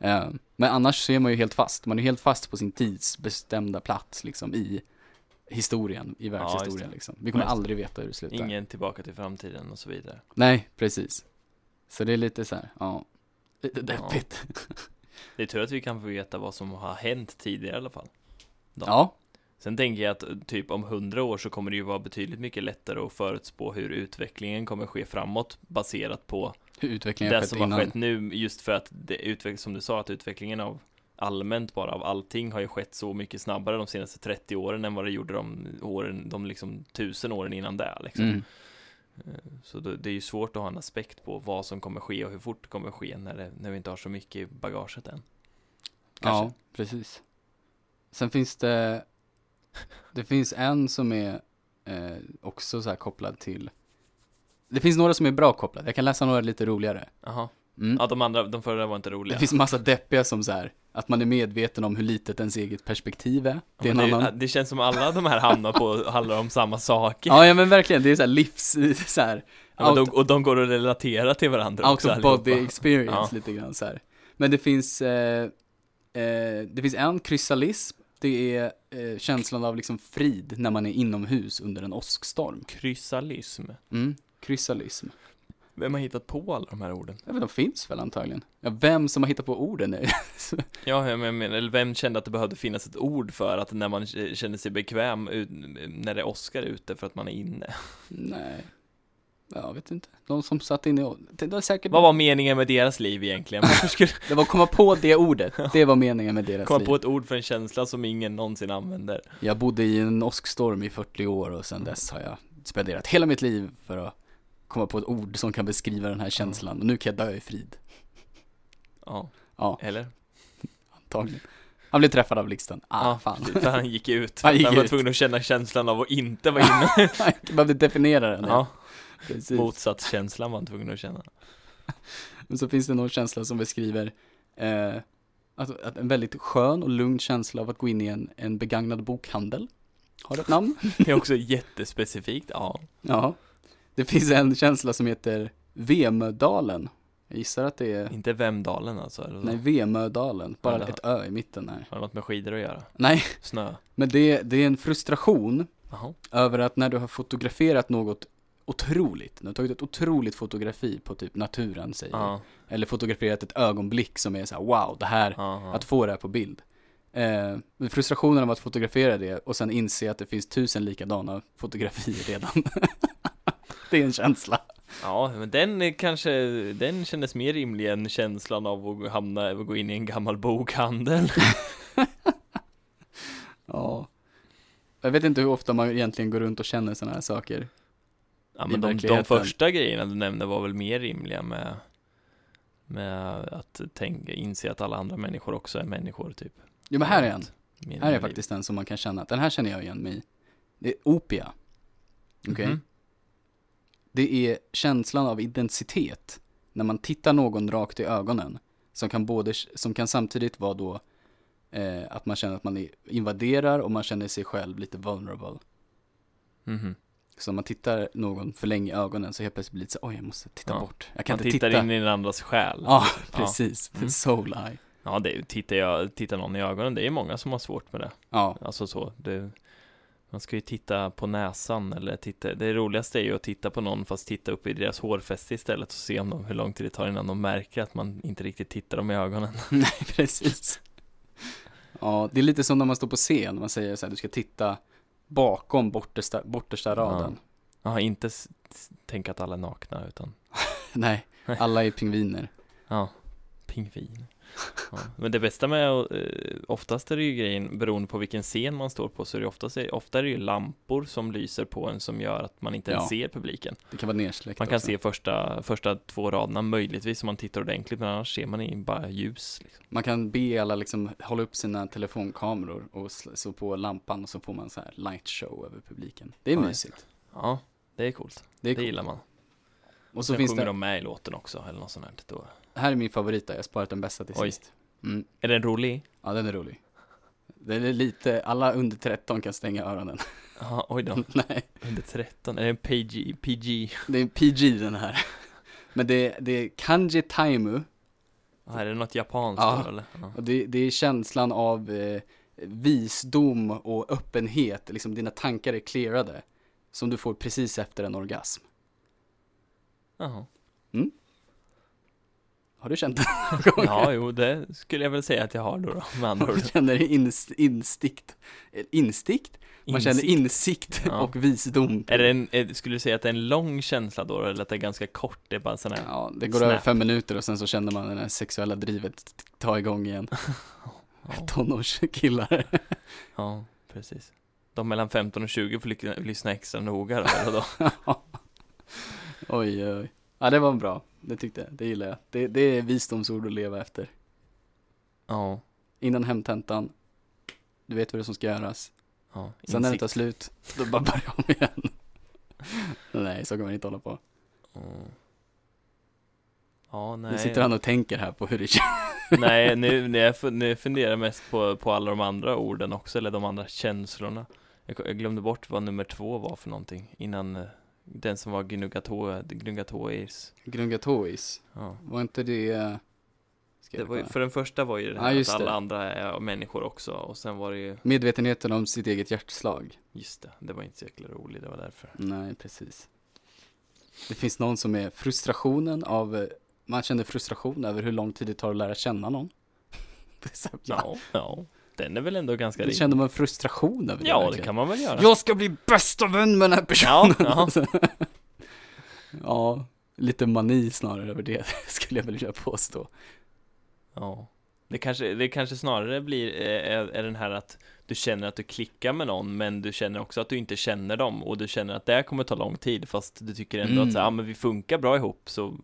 Ja. Eh, men annars så är man ju helt fast, man är helt fast på sin tidsbestämda plats liksom i historien, i världshistorien det. liksom. Vi kommer Ja, aldrig veta hur det slutar. Ingen tillbaka till framtiden och så vidare. Nej, precis. Så det är lite så här, ja, lite deppigt. Det är tur att vi kan få veta vad som har hänt tidigare i alla fall. Ja. Ja, Sen tänker jag att typ om hundra år så kommer det ju vara betydligt mycket lättare att förutspå hur utvecklingen kommer ske framåt baserat på Hur utvecklingen det som innan. har skett nu just för att det utveck- som du sa att utvecklingen av allmänt bara av allting har ju skett så mycket snabbare de senaste 30 åren än vad det gjorde de åren, de liksom tusen åren innan det liksom. Mm. Eh, Så det är ju svårt att ha en aspekt på vad som kommer ske och hur fort det kommer ske när, det, när vi inte har så mycket i bagaget än. Kanske. Ja, precis. Sen finns det, det finns en som är eh, också så kopplad till, det finns några som är bra kopplade, jag kan läsa några lite roligare. Jaha. Mm. Ja, de andra, de förra var inte roliga. Det finns massa deppiga som så här, att man är medveten om hur litet ens eget perspektiv är. Det är en men annan. det känns som alla de här hamnar på, handlar om samma saker. Ja, ja men verkligen, det är så här livs, så här, Ja, out, de, och de går att relatera till varandra out också of allihopa. body experience Ja. lite grann så här. Men det finns, eh, eh, det finns en krysalism, det är eh, känslan av liksom frid när man är inomhus under en åskstorm. Krysalism. Mm, krysalism. Vem har hittat på alla de här orden? Jag vet, de finns väl antagligen. Ja, vem som har hittat på orden är Ja, jag menar, eller vem kände att det behövde finnas ett ord för att när man känner sig bekväm ut- när det Oscar ute för att man är inne? Nej. Ja, Jag vet inte. De som satt inne och, det var säkert, Vad var meningen med deras liv egentligen? Skulle det var att komma på det ordet. Det var meningen med deras komma liv. på ett ord för en känsla som ingen någonsin använder? Jag bodde i en åskstorm i 40 år och sedan dess har jag spenderat hela mitt liv för att komma på ett ord som kan beskriva den här känslan. Och nu kan jag dö i frid. Ja, Ja, eller? antagligen. Han blev träffad av blixten. Ah, ja, fan. För han gick ut. Han gick han var ut. tvungen att känna känslan av att inte vara inne. Jag behövde definiera den. ja, precis. Motsatskänslan var han tvungen att känna. Men så finns det någon känsla som beskriver eh, att, att en väldigt skön och lugn känsla av att gå in i en, en begagnad bokhandel. Har det ett namn? Det är också jättespecifikt, ja. Ja. Det finns en känsla som heter Vemödalen. Jag gissar att det är, Inte Vemdalen alltså. Eller nej Vemödalen, bara Ja, ett ö i mitten här. Har det något med skidor att göra? Nej, Snö? men det, det är en frustration Jaha. över att när du har fotograferat något otroligt, du har tagit ett otroligt fotografi på typ naturen säger. Ja, eller fotograferat ett ögonblick som är så här: wow, det här ja. att få det här på bild. Eh, men frustrationen av att fotografera det och sen inse att det finns tusen likadana fotografier redan. det är en känsla. Ja, men den kanske, den kändes mer rimlig än känslan av att hamna, att gå in i en gammal bokhandel. Ja. Jag vet inte hur ofta man egentligen går runt och känner sådana här saker. Ja, men de, de första grejerna du nämnde var väl mer rimliga med, med att tänka, inse att alla andra människor också är människor, typ. Jo men här är en. Mer Här är faktiskt en som man kan känna, den här känner jag igen mig i. Det är opia. Okej? Mhm. Det är känslan av identitet. När man tittar någon rakt i ögonen. Som kan både, som kan samtidigt vara då eh, att man känner att man invaderar och man känner sig själv lite vulnerable. Mhm. Så om man tittar någon för länge i ögonen så helt plötsligt blir det så oj jag måste titta Ja. bort. Jag kan Man inte tittar titta. in i den andras själ. Ja, Ja. precis. The Mm. soul eye. Ja, det, tittar jag, tittar någon i ögonen, det är många som har svårt med det. Ja, Alltså så, det, man ska ju titta på näsan eller titta, det roligaste är ju att titta på någon fast titta upp i deras hårfäste istället och se om de, hur lång tid det tar innan de märker att man inte riktigt tittar dem i ögonen. nej precis. Ja, det är lite som när man står på scen, man säger så här, du ska titta bakom bortersta, bortersta raden. Ja, inte s- s- tänka att alla är nakna utan, Nej, alla är pingviner. ja, pingvin. Ja. Men det bästa med, eh, oftast är det ju grejen, beroende på vilken scen man står på, så är det oftast, ofta är det ju lampor som lyser på en som gör att man inte ens Ja. ser publiken. Det kan vara nersläckt Man kan också. se första, första två raderna möjligtvis om man tittar ordentligt, men annars ser man bara ljus. Liksom. Man kan be alla liksom hålla upp sina telefonkameror och så på lampan och så får man så här light show över publiken. Det är Ja, mysigt. Ja, det är coolt. Det är Det coolt. gillar man. Och så Sen finns sjunger det, de med i låten också, eller något sånt här. Då. Här är min favorit där, jag har sparat den bästa till Oj. sist. Mm. Är den rolig? Ja, den är rolig. Den är lite, alla under 13 kan stänga öronen. Ja, oj då. Nej, Under 13, är det en PG? PG? det är en PG den här. Men det, det är kanji taimu Ja, är det något japanskt Ja. då, eller? Ja. och det, det är känslan av eh, visdom och öppenhet, liksom dina tankar är clearade. Som du får precis efter en orgasm. Jaha. Har du känt det någon gång? Ja, jo, det skulle jag väl säga att jag har då, då med andra. Man känner inst, instikt, eh, instikt? Man känner Insikt. insikt Ja. och visdom. Är det en, är, skulle du säga att det är en lång känsla då, eller att det är ganska kort? Det är bara sån här, Ja, det går Snap. över fem minuter och sen så känner man det här sexuella drivet ta igång igen. ja, Tonårskillar. ja, precis. De mellan 15 och 20 får ly- lyssna extra noga då, eller då? oj, oj. Ja, det var bra. Det tyckte jag. Det gillar jag. Det, det är visdomsord att leva efter. Ja, Innan hemtentan. Du vet vad det är som ska göras. ja, Sen när det insikt. tar slut, då bara börja om igen. nej, så kan man inte hålla på. Ja. Ja, nej. Nu sitter han och tänker här på hur det känns. Nej, nu, nu, funderar jag mest på, på alla de andra orden också, eller de andra känslorna. Jag, jag glömde bort vad nummer två var för någonting innan eh, den som var gnuggato, gnuggatois. Grungatois. Ja. Var inte det... Ska Det var för den första var ju det Ja, här just att alla det. andra är människor också, och sen var det ju, Medvetenheten om sitt eget hjärtslag. just det, det var inte så jäkla roligt, det var därför. Nej, precis. Det finns någon som är frustrationen av, eh, man känner frustration över hur lång tid det tar att lära känna någon. Det, är så, ja. Ja, ja, den är väl ändå ganska rimlig. känner man frustration över det Ja, det verkligen. kan man väl göra. Jag ska bli bästa vän med den här personen. Ja, ja. ja, lite mani snarare över det skulle jag vilja påstå. Ja. Det kanske, det kanske snarare blir, eh, är, är den här att du känner att du klickar med någon, men du känner också att du inte känner dem, och du känner att det här kommer ta lång tid, fast du tycker ändå Mm. att så, här, ah, men vi funkar bra ihop, så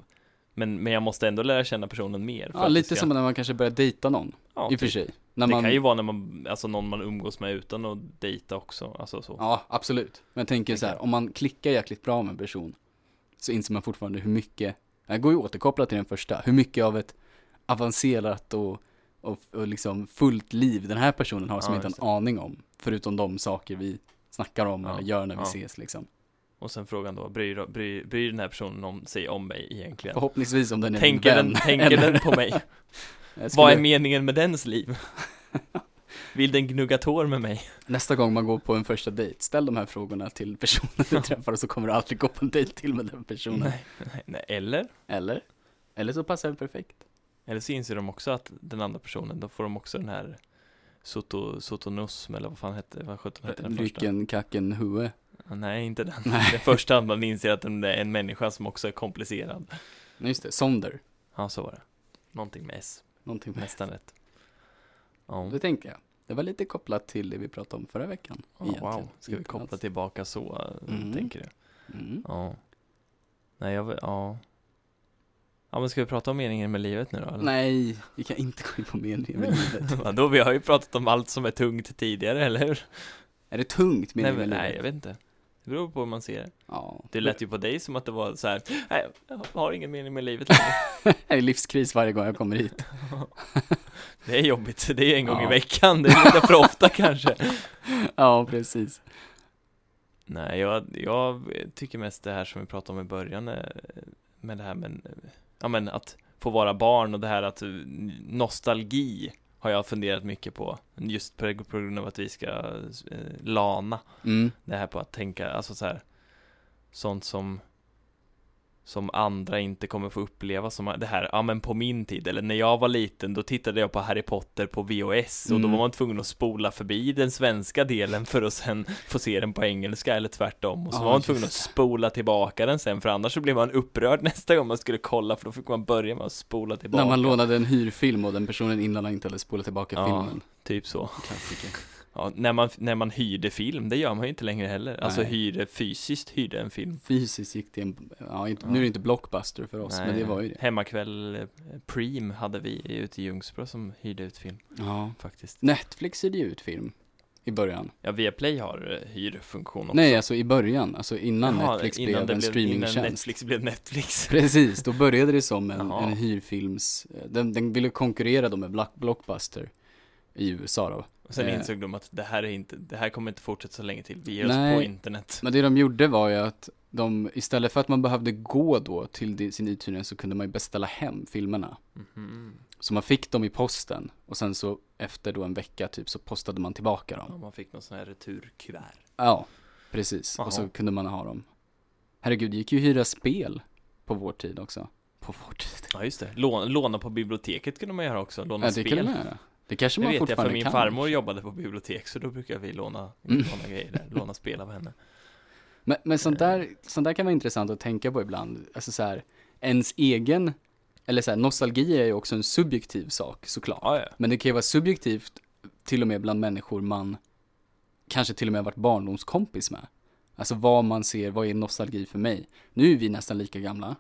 men, men jag måste ändå lära känna personen mer. Ja, lite det ska- som när man kanske börjar dejta någon, ja, i och för typ. sig. När Det man, kan ju vara när man, alltså någon man umgås med utan att dejta också, alltså så. Ja, absolut. Men jag tänker Det så här, om man klickar jäkligt bra med en person, så inser man fortfarande hur mycket, det går ju att återkoppla till den första, hur mycket av ett avancerat och, och, och liksom fullt liv den här personen har som Ja, jag inte har en aning om. Förutom de saker vi snackar om Ja, eller gör när vi ja. ses liksom. Och sen frågan då, bryr, bryr, bryr den här personen om sig om mig egentligen? Förhoppningsvis om den är Tänker, en den, vän. tänker eller- den på mig? Skulle- Vad är meningen med dens liv? Vill den gnugga tår med mig? Nästa gång man går på en första dejt, ställ de här frågorna till personen du träffar och så kommer du aldrig gå på en dejt till med den personen. Nej, nej, nej. Eller? Eller? Eller så passar det perfekt. Eller så inser de också att den andra personen, då får de också den här Soto, Sotonusm eller vad fan hette, vad sjutton hette den första? Lycken, kacken, hue. Nej, inte den. Nej. Den första, att man inser att den är en människa som också är komplicerad. Just det, sonder. Ja, så var det. Någonting med S, Någonting med nästan rätt. Ja, Det tänkte jag. Det var lite kopplat till det vi pratade om förra veckan. Ja, egentligen. wow. Ska vi koppla tillbaka så, eh, Mm. tänker du? Mm. Ja. Nej, jag vill, ja. Ja, men ska vi prata om meningen med livet nu då? Eller? Nej, vi kan inte gå in på meningen med livet. Vadå, vi har ju pratat om allt som är tungt tidigare, eller hur? Är det tungt Nej, meningen men, med nej, livet? jag vet inte. Det beror på hur man ser det. Ja. Det lät ju på dig som att det var så här, nej, jag har ingen mening med livet längre. Det är livskris varje gång jag kommer hit. Det är jobbigt, det är en gång i Ja. veckan, det är lite för ofta kanske. Ja, precis. Nej, jag, jag tycker mest det här som vi pratade om i början, eh, med det här med, ja men att få vara barn och det här att nostalgi har jag funderat mycket på, just på, på grund av att vi ska eh, lana. Mm. Det här på att tänka, alltså så här Sånt som Som andra inte kommer få uppleva som det här, ja men på min tid, eller när jag var liten, då tittade jag på Harry Potter på VHS och då Mm. var man tvungen att spola förbi den svenska delen för att sen få se den på engelska eller tvärtom och så Ja, var man tvungen att spola tillbaka den sen för annars så blev man upprörd nästa gång man skulle kolla för då fick man börja med att spola tillbaka När man lånade en hyrfilm och den personen innan inte hade spolat tillbaka Ja. filmen. Typ så Klassiker. Ja, när man, när man hyrde film, det gör man ju inte längre heller Alltså Nej. hyrde, fysiskt hyrde en film Fysiskt gick det en, ja, inte, Ja. nu är det inte Blockbuster för oss, men det var ju det. Hemmakväll eh, Preem hade vi ute i Ljungsbro som hyrde ut film Ja. faktiskt. Netflix hyrde ju ut film i början. Ja, Viaplay har eh, hyrfunktion också. Nej, alltså i början, alltså innan Jaha, Netflix innan blev en Innan streamingtjänst. Netflix blev Netflix. Precis, då började det som en, en hyrfilms, den, den ville konkurrera då med Blockbuster i USA då. Och sen Eh. insåg de att det här är inte, det här kommer inte fortsätta så länge till. Vi ger oss Nej. på internet. Men det de gjorde var ju att de, istället för att man behövde gå då till sin uthyrning så kunde man ju beställa hem filmerna. Mhm. Så man fick dem i posten och sen så efter då en vecka typ så postade man tillbaka Ja, dem. man fick någon sån här returkuvert. Ja, precis. Jaha. Och så kunde man ha dem. Herregud, det gick ju att hyra spel på vår tid också. på vår tid. Ja just det, låna, låna på biblioteket kunde man göra också, låna Ja, det spel kan man göra. Det kanske Det man vet jag för min kan. farmor jobbade på bibliotek så då brukar vi låna, Mm. låna grejer där, låna spel av henne Men, men sånt, där, sånt där kan vara intressant att tänka på ibland. Alltså så här, ens egen, eller så här, nostalgi är ju också en subjektiv sak såklart. Ja, ja. Men det kan ju vara subjektivt till och med bland människor man kanske till och med varit barndomskompis med. Alltså vad man ser, vad är nostalgi för mig? Nu är vi nästan lika gamla.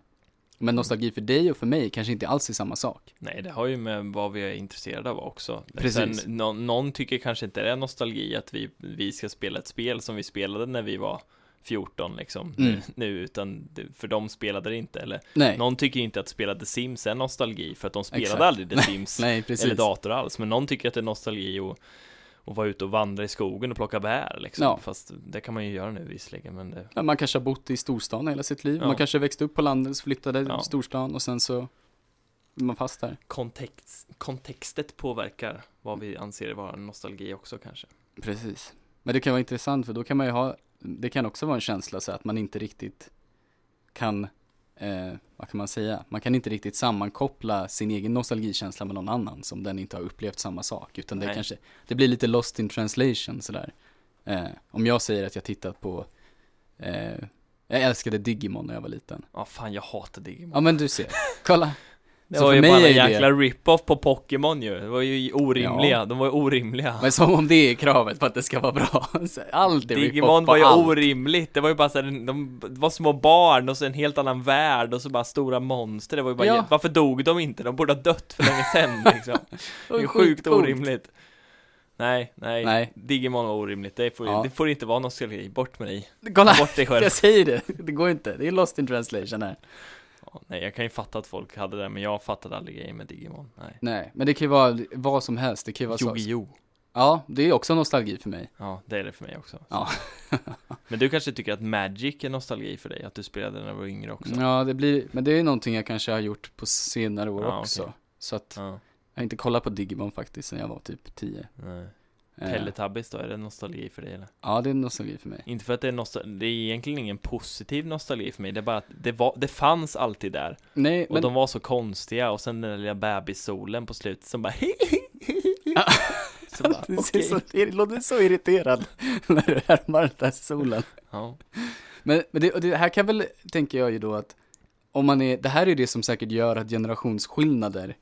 Men nostalgi för dig och för mig kanske inte alls är samma sak. Nej, det har ju med vad vi är intresserade av också. Precis. Sen, nå- någon tycker kanske inte det är nostalgi att vi, vi ska spela ett spel som vi spelade när vi var 14 liksom Mm. nu, utan för de spelade det inte. Eller Nej, någon tycker inte att spela The Sims är nostalgi för att de spelade Exakt. aldrig The Sims nej eller dator alls. Men någon tycker att det är nostalgi och och vara ute och vandra i skogen och plocka bär liksom. Ja. Fast det kan man ju göra nu visserligen, men det, Ja, man kanske har bott i storstan hela sitt liv. Ja. Man kanske växte upp på landet, flyttade Ja. till storstan och sen så är man fast där. kontext, kontextet påverkar vad vi anser vara nostalgi också kanske. Precis. Men det kan vara intressant för då kan man ju ha, det kan också vara en känsla så att man inte riktigt kan, eh, vad kan man säga, man kan inte riktigt sammankoppla sin egen nostalgikänsla med någon annan som den inte har upplevt samma sak. Utan det kanske, det blir lite lost in translation sådär. Eh, om jag säger att jag tittat på, eh, jag älskade Digimon när jag var liten. Ja, fan jag hatar Digimon. Ja men du ser, kolla. Det Så var för ju bara en jäkla rip-off på Pokémon ju. Det var ju orimliga, de var ju orimliga. Men som om det är kravet på att det ska vara bra. Så Allt är Digimon var ju allt. orimligt, det var ju bara såhär, de var små barn och så en helt annan värld och så bara stora monster, det var ju bara, Ja. varför dog de inte? De borde ha dött för länge sedan liksom. Det är ju sjukt orimligt. Nej, nej, Nej. Digimon var orimligt, det får, Ja. det får inte vara nostalgi, bort med dig. Kolla, bort dig själv. jag säger det. Det går inte. Det är lost in translation här. Ja, nej, jag kan ju fatta att folk hade det, men jag fattade aldrig grejen med Digimon, nej. Nej, men det kan ju vara vad som helst. Det kan ju vara så. Yu-Gi-Oh! Ja, det är också nostalgi för mig. Ja, det är det för mig också. Ja. Men du kanske tycker att Magic är nostalgi för dig? Att du spelade när du var yngre också? Ja, det blir, men det är någonting jag kanske har gjort på senare år Ja, också. okej. Så att, Ja, jag har inte kollat på Digimon faktiskt sen jag var typ 10. nej. Eh, Teletubbies då, är det nostalgi för dig eller? Ja, det är nostalgi för mig. Inte för att det är nostalgi, det är egentligen ingen positiv nostalgi för mig, det är bara att det, var, det fanns alltid där. Nej, Och men de var så konstiga, och sen den där lilla bebissolen på slutet som bara Så bara, du ser så, det låter så irriterad när du härmar den där solen. Ja, Men, men det, det här kan väl, tänker jag ju då att om man är, det här är det som säkert gör att generationsskillnader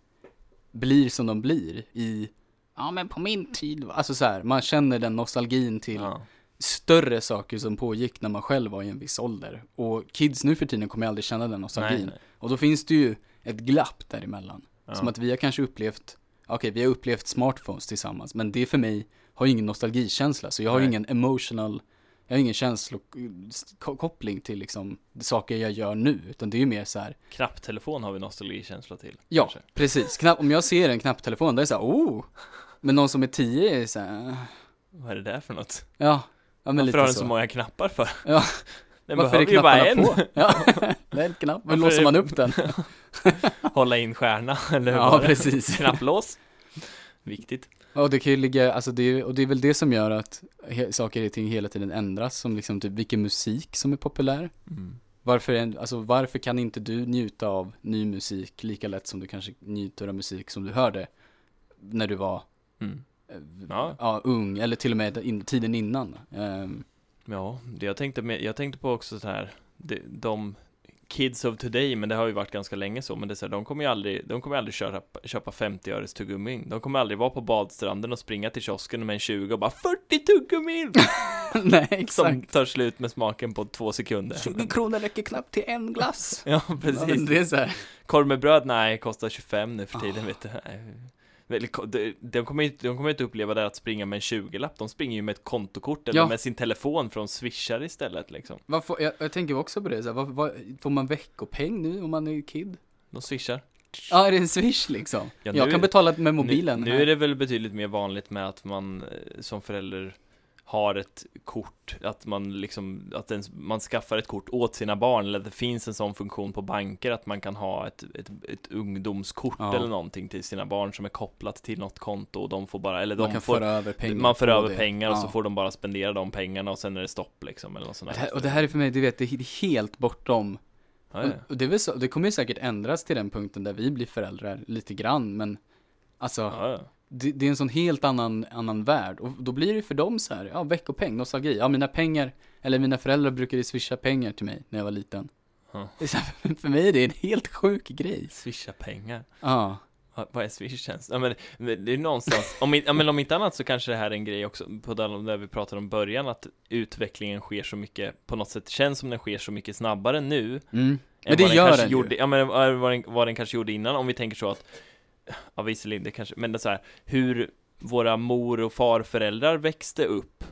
blir som de blir i, ja men på min tid, va?" alltså så här, man känner den nostalgin till ja. större saker som pågick när man själv var i en viss ålder. Och kids nu för tiden kommer aldrig känna den nostalgin. Nej, nej. Och då finns det ju ett glapp däremellan. Ja. Som att vi har kanske upplevt, okej vi har upplevt smartphones tillsammans, men det för mig har ju ingen nostalgikänsla, så jag har ju Nej. ingen emotional, jag har ingen känslokoppling till liksom saker jag gör nu, utan det är ju mer så här, Knapptelefon har vi nostalgikänsla till. ja, kanske. precis, Knapp, om jag ser en knapptelefon, då är det så här, oh, men någon som är tio är så här, Vad är det där för något? ja, ja men Varför lite har den så. så många knappar för? Ja. Den Varför är behöver ju bara en. på? Ja, det är en knapp, men Varför låser man upp den? Hålla in stjärna, eller hur Ja, precis. Knapplås. Viktigt. Och det kan ju ligga, alltså det, och det är väl det som gör att he, saker och ting hela tiden ändras, som liksom typ vilken musik som är populär. Mm. Varför, alltså varför kan inte du njuta av ny musik lika lätt som du kanske njuter av musik som du hörde när du var Mm. eh, Ja. ja, ung, eller till och med in, tiden innan. Ehm, Ja, det jag tänkte, med, jag tänkte på också så här, de, de kids of today, men det har ju varit ganska länge så, men det är så här, de kommer ju aldrig, de kommer aldrig köra, köpa 50 öres tuggummin. De kommer aldrig vara på badstranden och springa till kiosken med en 20 och bara 40 tuggummin! Nej, Som exakt. tar slut med smaken på två sekunder. 20 kronor räcker knappt till en glass. Ja, Ja, precis. det är så här. Korv med bröd, nej, kostar 25 nu för tiden, Ah. vet du. Nej. De, de, kommer inte, de kommer inte uppleva det att springa med en 20-lapp, de springer ju med ett kontokort eller Ja. med sin telefon från swishar istället liksom. Vad får, jag, jag tänker också på det, så här, vad, vad, får man veckopeng nu om man är kid? De swishar. Ja, är det en swish liksom? Ja, jag nu- kan betala med mobilen. Nu, nu är det väl betydligt mer vanligt med att man eh, som förälder har ett kort, att man liksom, att ens, man skaffar ett kort åt sina barn, eller att det finns en sån funktion på banker att man kan ha ett, ett, ett ungdomskort Ja. eller någonting till sina barn som är kopplat till något konto och de får bara, eller man de kan får, föra över pengar. man för över det. pengar och så får de bara spendera de pengarna och sen är det stopp liksom, eller något sånt där. och det här är för mig, du vet, det är helt bortom Ja. Och, det, så, det kommer ju säkert ändras till den punkten där vi blir föräldrar lite grann, men alltså. Det, det är en sån helt annan, annan värld. Och då blir det för dem så här, ja, veckopeng, nostalgi. Ja, mina pengar, eller mina föräldrar brukade swisha pengar till mig när jag var liten. Ja. Här, för mig är det en helt sjuk grej. Swisha pengar. Ja, Vad vad är swishtjänst? Ja men det är någonstans, om, ja, men om inte annat så kanske det här är en grej också, på den där vi pratade om början, att utvecklingen sker så mycket, på något sätt känns som den sker så mycket snabbare nu mm. Men det den gör den ju. gjorde, Ja men vad vad den, vad den kanske gjorde innan, om vi tänker så att Ja visserligen, det kanske, men det så här, hur våra mor och farföräldrar växte upp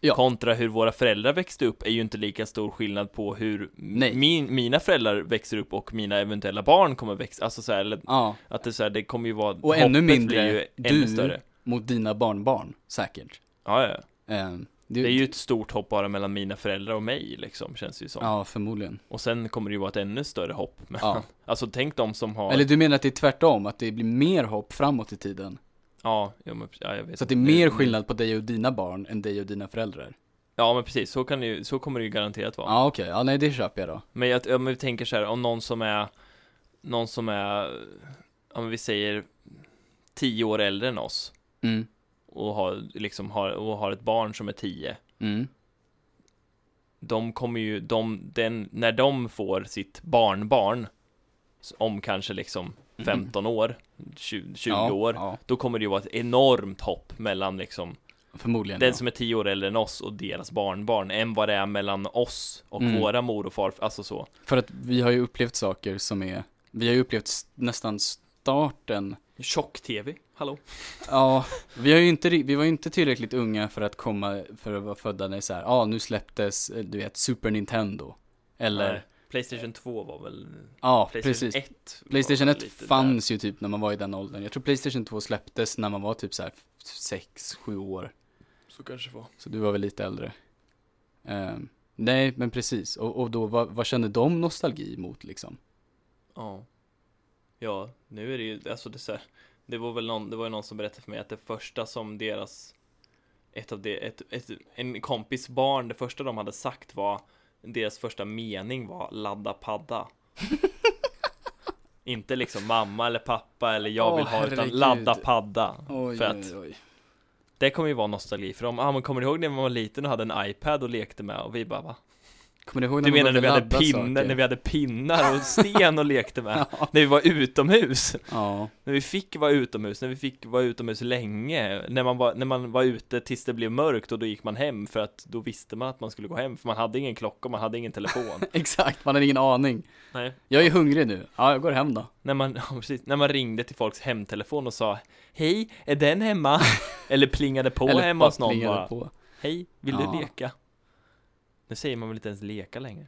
Ja. Kontra hur våra föräldrar växte upp är ju inte lika stor skillnad på hur min, mina föräldrar växer upp och mina eventuella barn kommer växa, alltså så här, eller Ja, att det, så här, det kommer ju vara Och ännu mindre blir ju ännu du. större mot dina barnbarn, säkert. Ja, ja. Eh, Det är ju ett stort hopp bara mellan mina föräldrar och mig liksom, känns det ju som Ja, förmodligen. Och sen kommer det ju vara ett ännu större hopp mellan, Ja. Alltså tänk de som har Eller du menar att det är tvärtom, att det blir mer hopp framåt i tiden? Ja, ja, men, ja jag vet Så att det är mer skillnad på dig och dina barn än dig och dina föräldrar? Ja men precis, så kan det ju, så kommer det ju garanterat vara Ja, okej. Ja, nej, det köper jag då. Men jag, jag, men tänker så här, om någon som är Någon som är Om vi säger Tio år äldre än oss Mm. Och har liksom har, och har ett barn som är tio Mm. De kommer ju, de, den, när de får sitt barnbarn Om kanske liksom 15 år 20, 20 Mm. ja, år Ja, Då kommer det ju vara ett enormt hopp mellan liksom förmodligen. Den ja. som är 10 år äldre än oss och deras barnbarn Än vad det är mellan oss och Mm. våra mor och far, alltså så För att vi har ju upplevt saker som är, vi har ju upplevt nästan starten. Tjock-tv, hallå? Ja, vi har ju inte, vi var ju inte tillräckligt unga för att komma, för att vara födda när så här, ja ah, nu släpptes, eh, du vet, Super Nintendo. Eller, Nej. Playstation 2 var väl ja, Playstation precis. 1 var Playstation väl 1 lite fanns ju typ när man var i den åldern. Jag tror Playstation 2 släpptes när man var typ så här 6-7 år. där. Så kanske var Så du var väl lite äldre. Ehm, nej, men precis. Och, och då, vad, vad känner de nostalgi mot liksom? Ja Ja, nu är det ju, alltså det så här, Det var väl någon, det var någon som berättade för mig att det första som deras Ett av det, ett, ett, en kompis barn, det första de hade sagt var Deras första mening var ladda padda Inte liksom mamma eller pappa eller jag vill ha utan herregud. ladda padda Oj, För att oj. det kommer ju vara nostalgi för dem, ah, men kommer du ihåg när man var liten och hade en iPad och lekte med och vi bara va? Kommer du ihåg Du när man menar när vi, hade pinnar, när vi hade pinnar och sten och lekte med? Ja. När vi var utomhus? Ja, När vi fick vara utomhus, när vi fick vara utomhus länge När man var, när man var ute tills det blev mörkt och då gick man hem för att då visste man att man skulle gå hem för man hade ingen klocka man hade ingen telefon exakt. Man har ingen aning. Nej Jag är hungrig nu. Ja, jag går hem då. När man, precis, när man ringde till folks hemtelefon och sa Hej, är den hemma? Eller plingade på Eller hemma hos någon plingade bara på. Hej, vill Ja. du leka? Nu säger man väl inte ens leka längre,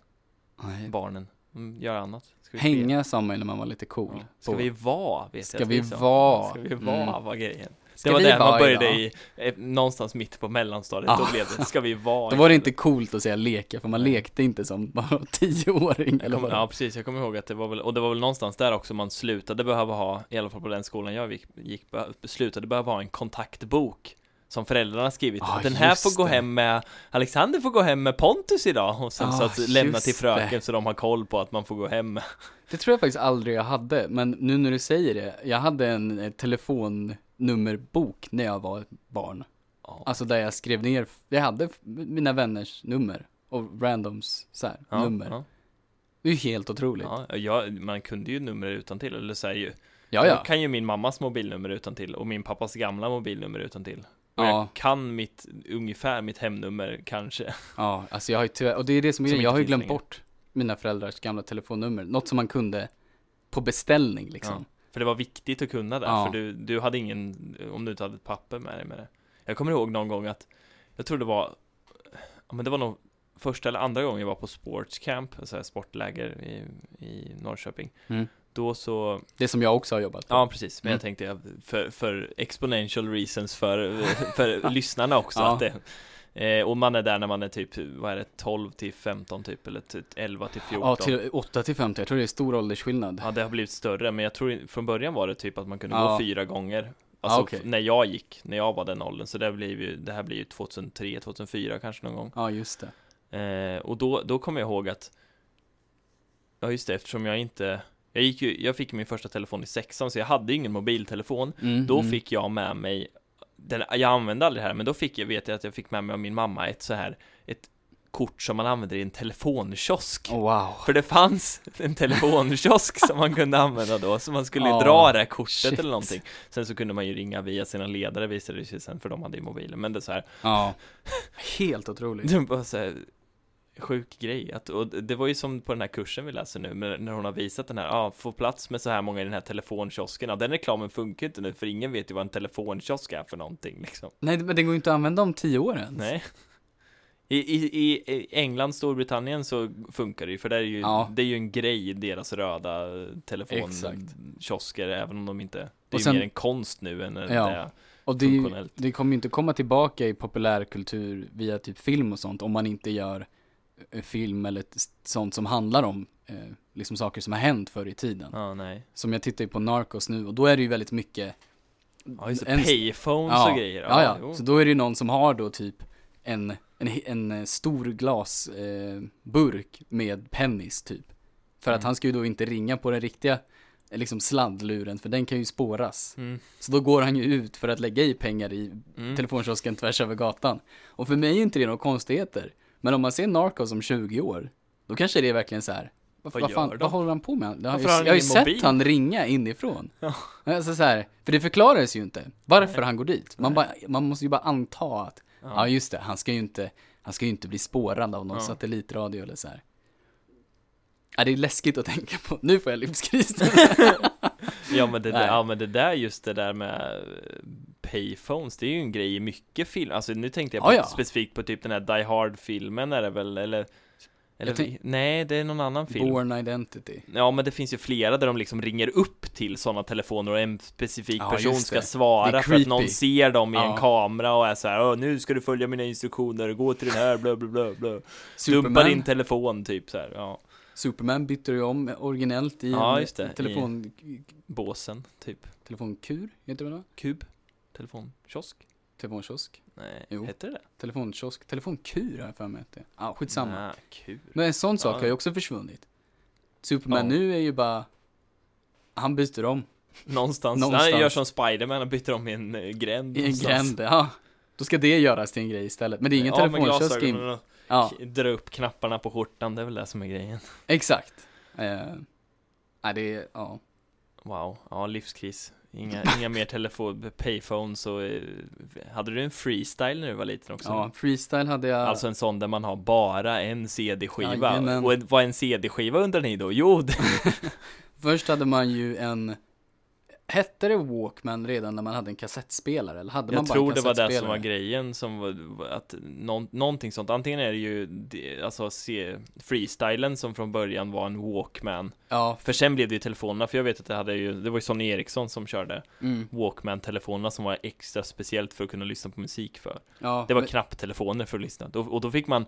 Nej. barnen mm, Gör annat Hänga sa man ju när man var lite cool. Ja. Ska vi vara, vet Ska jag vi vara? Ska vi vara, Mm. var grejen Ska Det var där man började idag? i, eh, någonstans mitt på mellanstadiet, Ja. då blev det, ska vi vara Då var det inte coolt att säga leka, för man lekte inte som bara tioåring eller kommer, ja precis, jag kommer ihåg att det var väl, och det var väl någonstans där också man slutade behöva ha, i alla fall på den skolan jag gick, gick slutade behöva ha en kontaktbok Som föräldrarna skrivit, Ah, den här får gå det. hem med, Alexander får gå hem med Pontus idag Och sen så Ah, att lämna till fröken det. så de har koll på att man får gå hem Det tror jag faktiskt aldrig jag hade, men nu när du säger det, jag hade en eh, telefonnummerbok när jag var barn. Ja. Alltså där jag skrev ner, jag hade mina vänners nummer och randoms så här, Ja, nummer. ja, Det är ju helt otroligt. Ja, ja, man kunde ju nummer utan till eller så här ju ja. Jag kan ju min mammas mobilnummer utan till och min pappas gamla mobilnummer utan till. Och Ja. jag kan mitt, ungefär mitt hemnummer kanske. Ja, alltså jag har ju tyvärr, och det är det som är Som jag har ju glömt längre. bort mina föräldrars gamla telefonnummer. Något som man kunde på beställning liksom. Ja. För det var viktigt att kunna det, Ja. för du, du hade ingen, om du inte hade ett papper med dig med det. Jag kommer ihåg någon gång att, jag tror det var, ja men det var nog första eller andra gången jag var på sportscamp, alltså sportläger i, i Norrköping. Mm. Då så, Det som jag också har jobbat på. ja precis, men Mm. jag tänkte för, för exponential reasons för, för lyssnarna också, Ja. att det, eh, och man är där när man är typ, vad är det, 12 till 15 typ, eller typ 11 till 14. Ja, till 8 till 50, jag tror det är stor åldersskillnad. Ja, det har blivit större, men jag tror från början var det typ att man kunde Ja. gå fyra gånger. Alltså Ja, f- när jag gick, när jag var den åldern, så det, blir ju, det här blir ju 2003, 2004 kanske någon gång. Ja, just det. Eh, och då, då kommer jag ihåg att Ja just det, eftersom jag inte jag, gick ju, jag fick min första telefon i sexan, så jag hade ingen mobiltelefon. Mm, Då mm. fick jag med mig, den, jag använde aldrig det här, men då fick jag, vet jag att jag fick med mig av min mamma ett så här, ett kort som man använder i en telefonkiosk. Oh, wow. För det fanns en telefonkiosk som man kunde använda då, så man skulle Ja, dra det här kortet shit. eller någonting. Sen så kunde man ju ringa via sina ledare visade det sig sen, för de hade ju mobilen. Men det är så här, Ja. Helt otroligt. det var så här sjuk grej. Att, och det var ju som på den här kursen vi läser nu, när hon har visat den här, ja, ah, få plats med så här många i den här telefonkiosken. Ja, den reklamen funkar inte nu, för ingen vet ju vad en telefonkiosk är för någonting liksom. Nej, men det går ju inte att använda om tio år ens. Nej. I, i, I England, Storbritannien så funkar det ju, för det är ju, Ja. det är ju en grej, deras röda telefonkiosker, även om de inte, det är Och ju sen- mer en konst nu än Ja. det är Och det, ju- det kommer ju inte komma tillbaka i populärkultur via typ film och sånt om man inte gör film eller sånt som handlar om eh, liksom saker som har hänt förr i tiden. Nej. Som jag tittar ju på Narcos nu och då är det ju väldigt mycket Ja, just det, payphones ja, och grejer. Ja, ja. jo. Så då är det ju någon som har då typ en, en, en eh, stor glasburk eh, med pennis typ. För att Mm. han ska ju då inte ringa på den riktiga eh, liksom sladdluren för den kan ju spåras. Mm. Så då går han ju ut för att lägga i pengar i Mm. telefonkiosken tvärs över gatan. Och för mig är inte det några konstigheter. Men om man ser Narcos om 20 år, då kanske det är verkligen så här. Vad, Vad fan, de? vad håller han på med? Jag har ju, Varför jag har ju sett han ringa inifrån. Ja. Alltså så här, för det förklaras ju inte varför Nej. han går dit. Man, bara, man måste ju bara anta att, ja. Ja. just det, han ska ju inte, han ska ju inte bli spårad av någon Ja. satellitradio eller så här. Ja, det är läskigt att tänka på. Nu får jag livskris. Ja men, det där, Nej. ja men det där, just det där med payphones, det är ju en grej i mycket film, alltså nu tänkte jag på, Ja, ja. specifikt på typ den här Die Hard-filmen är det väl, eller? eller tänk- nej, det är någon annan film. Born Identity. Ja men det finns ju flera där de liksom ringer upp till sådana telefoner och en specifik Ja, person ska svara för att någon ser dem i en Ja. kamera och är så här, "Åh, nu ska du följa mina instruktioner, gå till den här, bla bla bla Dumpa Superman, din telefon typ så här, ja, Superman bytte ju om originellt i Ja, just det, telefon, båsen, typ telefonkur, heter det va? Kub, telefonkiosk? Telefonkiosk, Nej, Jo. heter det det? telefonkiosk, telefonkur har jag för mig att det. Ja, skitsamma. Nej, kul Men en sån sak Ja. har ju också försvunnit. Superman Ja. nu är ju bara, han byter om Någonstans, Någonstans. han gör som Spiderman och byter om i en eh, gränd i en gränd, ja. Då ska det göras till en grej istället. Men det är ingen Ja, telefonkiosk in. Ja, dra upp knapparna på skjortan, det är väl det som är grejen exakt. Eh, nej, det är, ja. Wow, ja livskris Inga, inga mer telefon, payphones och eh, Hade du en freestyle när du var liten också? Ja, freestyle hade jag. Alltså en sån där man har bara en CD-skiva Jajamän. Och vad är en CD-skiva undrar ni då? Jo, Först hade man ju en, hette det Walkman redan när man hade en kassettspelare? Eller hade man jag bara tror det var det som var grejen som var, att någon, någonting sånt. Antingen är det ju, alltså se, freestylen som från början var en Walkman. Ja, För sen blev det ju telefonerna, för jag vet att det hade ju, det var ju Sonny Eriksson som körde mm, Walkman-telefonerna som var extra speciellt för att kunna lyssna på musik för. Ja. Det var men- knapptelefoner för att lyssna, och då fick man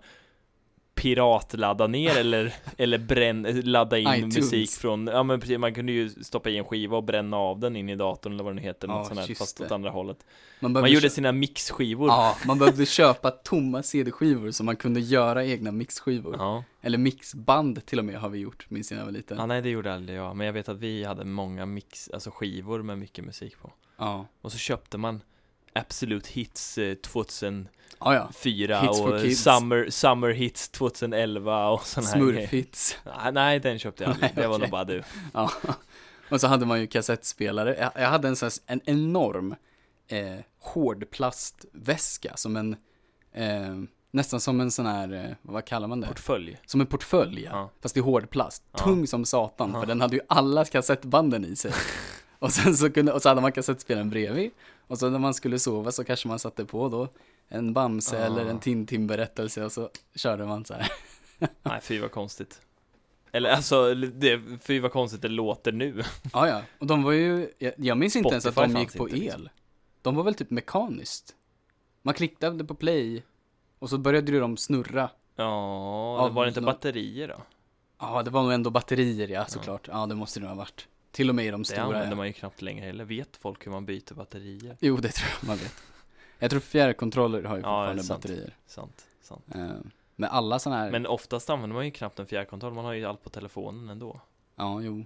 piratladda ner eller, eller bränn, ladda in iTunes. musik från, ja men precis, man kunde ju stoppa i en skiva och bränna av den in i datorn eller vad det nu heter, Ja, sånt här, fast det. åt andra hållet man, Man gjorde sina mixskivor Ja, man behövde köpa tomma CD-skivor så man kunde göra egna mixskivor. Ja. Eller mixband till och med har vi gjort, minns jag när jag var liten. ja, nej det gjorde aldrig jag, men jag vet att vi hade många mix, alltså skivor med mycket musik på Ja, Och så köpte man Absolute Hits eh, 2004 ja. ja. Hits och. Summer, Summer Hits 2011 och sådana här. Smurfhits. Nej, nej, den köpte jag aldrig, Nej, det var okej. nog bara du Ja. Och så hade man ju kassettspelare. Jag, jag hade en sån här, en enorm eh, hårdplastväska som en, eh, nästan som en sån här, eh, vad kallar man det? Portfölj Som en portfölj, ja. Ja. Fast i hårdplast. Ja. Tung som satan, för den hade ju alla kassettbanden i sig. och sen så kunde, och så hade man kassettspelaren bredvid. Och så när man skulle sova så kanske man satte på då en Bamse Ah. eller en Tintin-berättelse och så körde man så här. Nej, fy vad konstigt Eller alltså, det, fy vad konstigt det låter nu Ja, ja. Och de var ju, jag, jag minns inte ens att Spotify de gick på inte, el. liksom. De var väl typ mekaniskt. Man klickade på play och så började ju de snurra. Ja, Ja, var det inte batterier då? Ja, det var nog ändå batterier ja, såklart. Ja, det måste det nog ha varit. Till och med i de Det stora. använder Ja. man ju knappt längre heller, vet folk hur man byter batterier? Jo, det tror jag man vet. Jag tror fjärrkontroller har ju Ja, det fortfarande sant. batterier. Sant, sant Eh, Men alla sådana här, Men oftast använder man ju knappt en fjärrkontroll, man har ju allt på telefonen ändå. ja jo.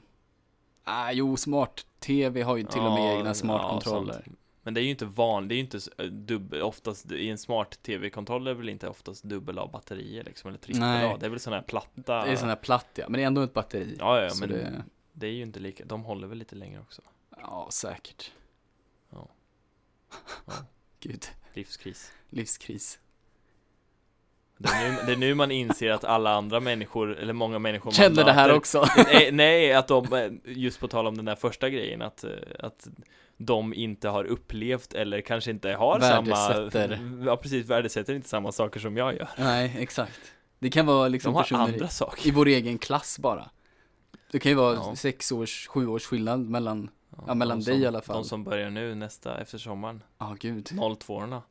Ah, jo, smart-tv har ju till och med Ja, egna ja, smartkontroller. sant. Men det är ju inte vanligt, det är ju inte eh, dubbel, oftast i en smart tv-kontroll är väl inte oftast dubbel av batterier liksom, eller trippel av. Det är väl sån här platta. det är sån här platt ja, men det är ändå ett batteri. Ja, ja, men det, det är ju inte lika, de håller väl lite längre också. ja, säkert. Ja. Ja. Gud, Livskris. livskris. Det är, nu, det är nu man inser att alla andra människor, eller många människor man Kände det här möter- också. nej, nej, att de, eh, just på tal om den där första grejen, att, eh, att de inte har upplevt eller kanske inte har Värdesätter. samma, ja precis, värdesätter inte samma saker som jag gör. Nej, exakt. Det kan vara liksom De har personer andra i, saker. i vår egen klass bara. Det kan ju vara Ja. sex års, sju års skillnad mellan, ja, mellan de dig som, i alla fall. De som börjar nu nästa, efter sommaren, ja gud. 02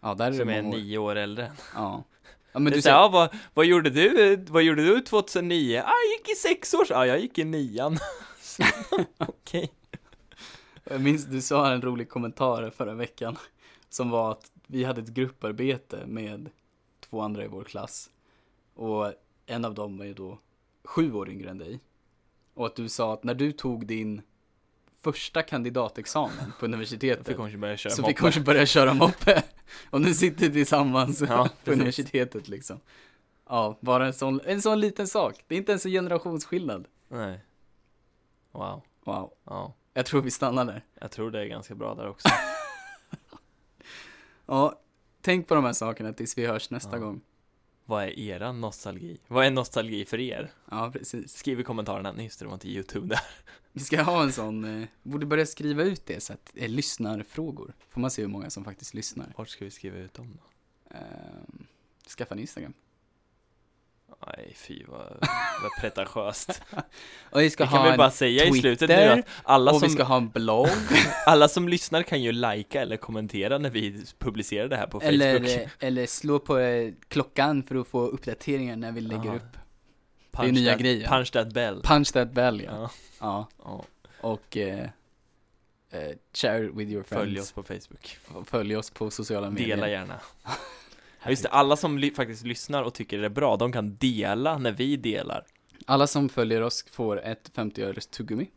Ja, där är som det är nio år äldre. Ja. ja men det du säger, ja, vad, vad gjorde du, vad gjorde du 2009? Ah, jag gick i sex års, ja jag gick i nian. Okej. jag minns du sa en rolig kommentar förra veckan. Som var att vi hade ett grupparbete med två andra i vår klass. Och en av dem var ju då sju år yngre än dig. Och att du sa att när du tog din första kandidatexamen på universitetet. fick börja Så moppe. kanske börjar köra moppe. Och nu sitter tillsammans Ja, på universitetet liksom. Ja, bara en sån, en sån liten sak. Det är inte ens en generationsskillnad. Nej. Wow. Wow. Ja. Jag tror vi stannar där. Jag tror det är ganska bra där också. Ja, tänk på de här sakerna tills vi hörs nästa Ja. gång. Vad är era nostalgi? Vad är nostalgi för er? Ja, precis. Skriv i kommentarerna. Nej, just det, det var inte YouTube där. Vi ska ha en sån, eh, borde börja skriva ut det så att det är lyssnarfrågor. Får man se hur många som faktiskt lyssnar. Vart ska vi skriva ut dem då? Ehm, skaffa en Instagram. Nej, fy vad, vad pretentiöst. Och vi ska Vi kan ha väl en bara säga i slutet nu Twitter, att alla och vi som, ska ha en blogg. alla som lyssnar kan ju likea eller kommentera när vi publicerar det här på Facebook. eller, eh, eller slå på eh, klockan för att få uppdateringar när vi lägger Aha. upp. punch nya that, grejer. Punch that bell. Punch that bell ja. Ja. ja. ja. Och eh, eh, share with your friends. Följ oss på Facebook. Följ oss på sociala medier. Dela gärna. Ja, just det, alla som ly- faktiskt lyssnar och tycker det är bra, de kan dela när vi delar. Alla som följer oss får ett 50 öres tuggummi.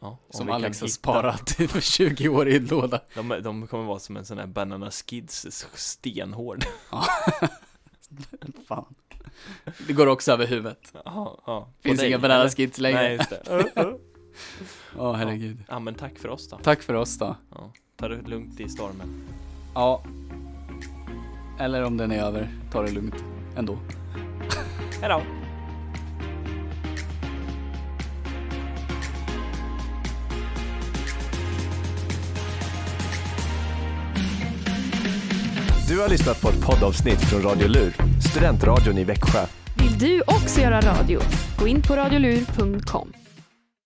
Ja, om Som vi kan Alex har hitta- sparat för 20 år i en låda. De, de kommer vara som en sån här Banana Skids stenhård. Fan. Det går också över huvudet. Ja, ja. Finns dig, inga banana eller? skids längre. Nej, just det. Ja, herregud. Ja, men tack för oss då. Tack för oss då. Ja, ta det lugnt i stormen. Ja. Eller om den är över, ta det lugnt ändå. Hejdå! Du har lyssnat på ett poddavsnitt från Radio Lur, studentradion i Växjö. Vill du också göra radio? Gå in på radiolur.com.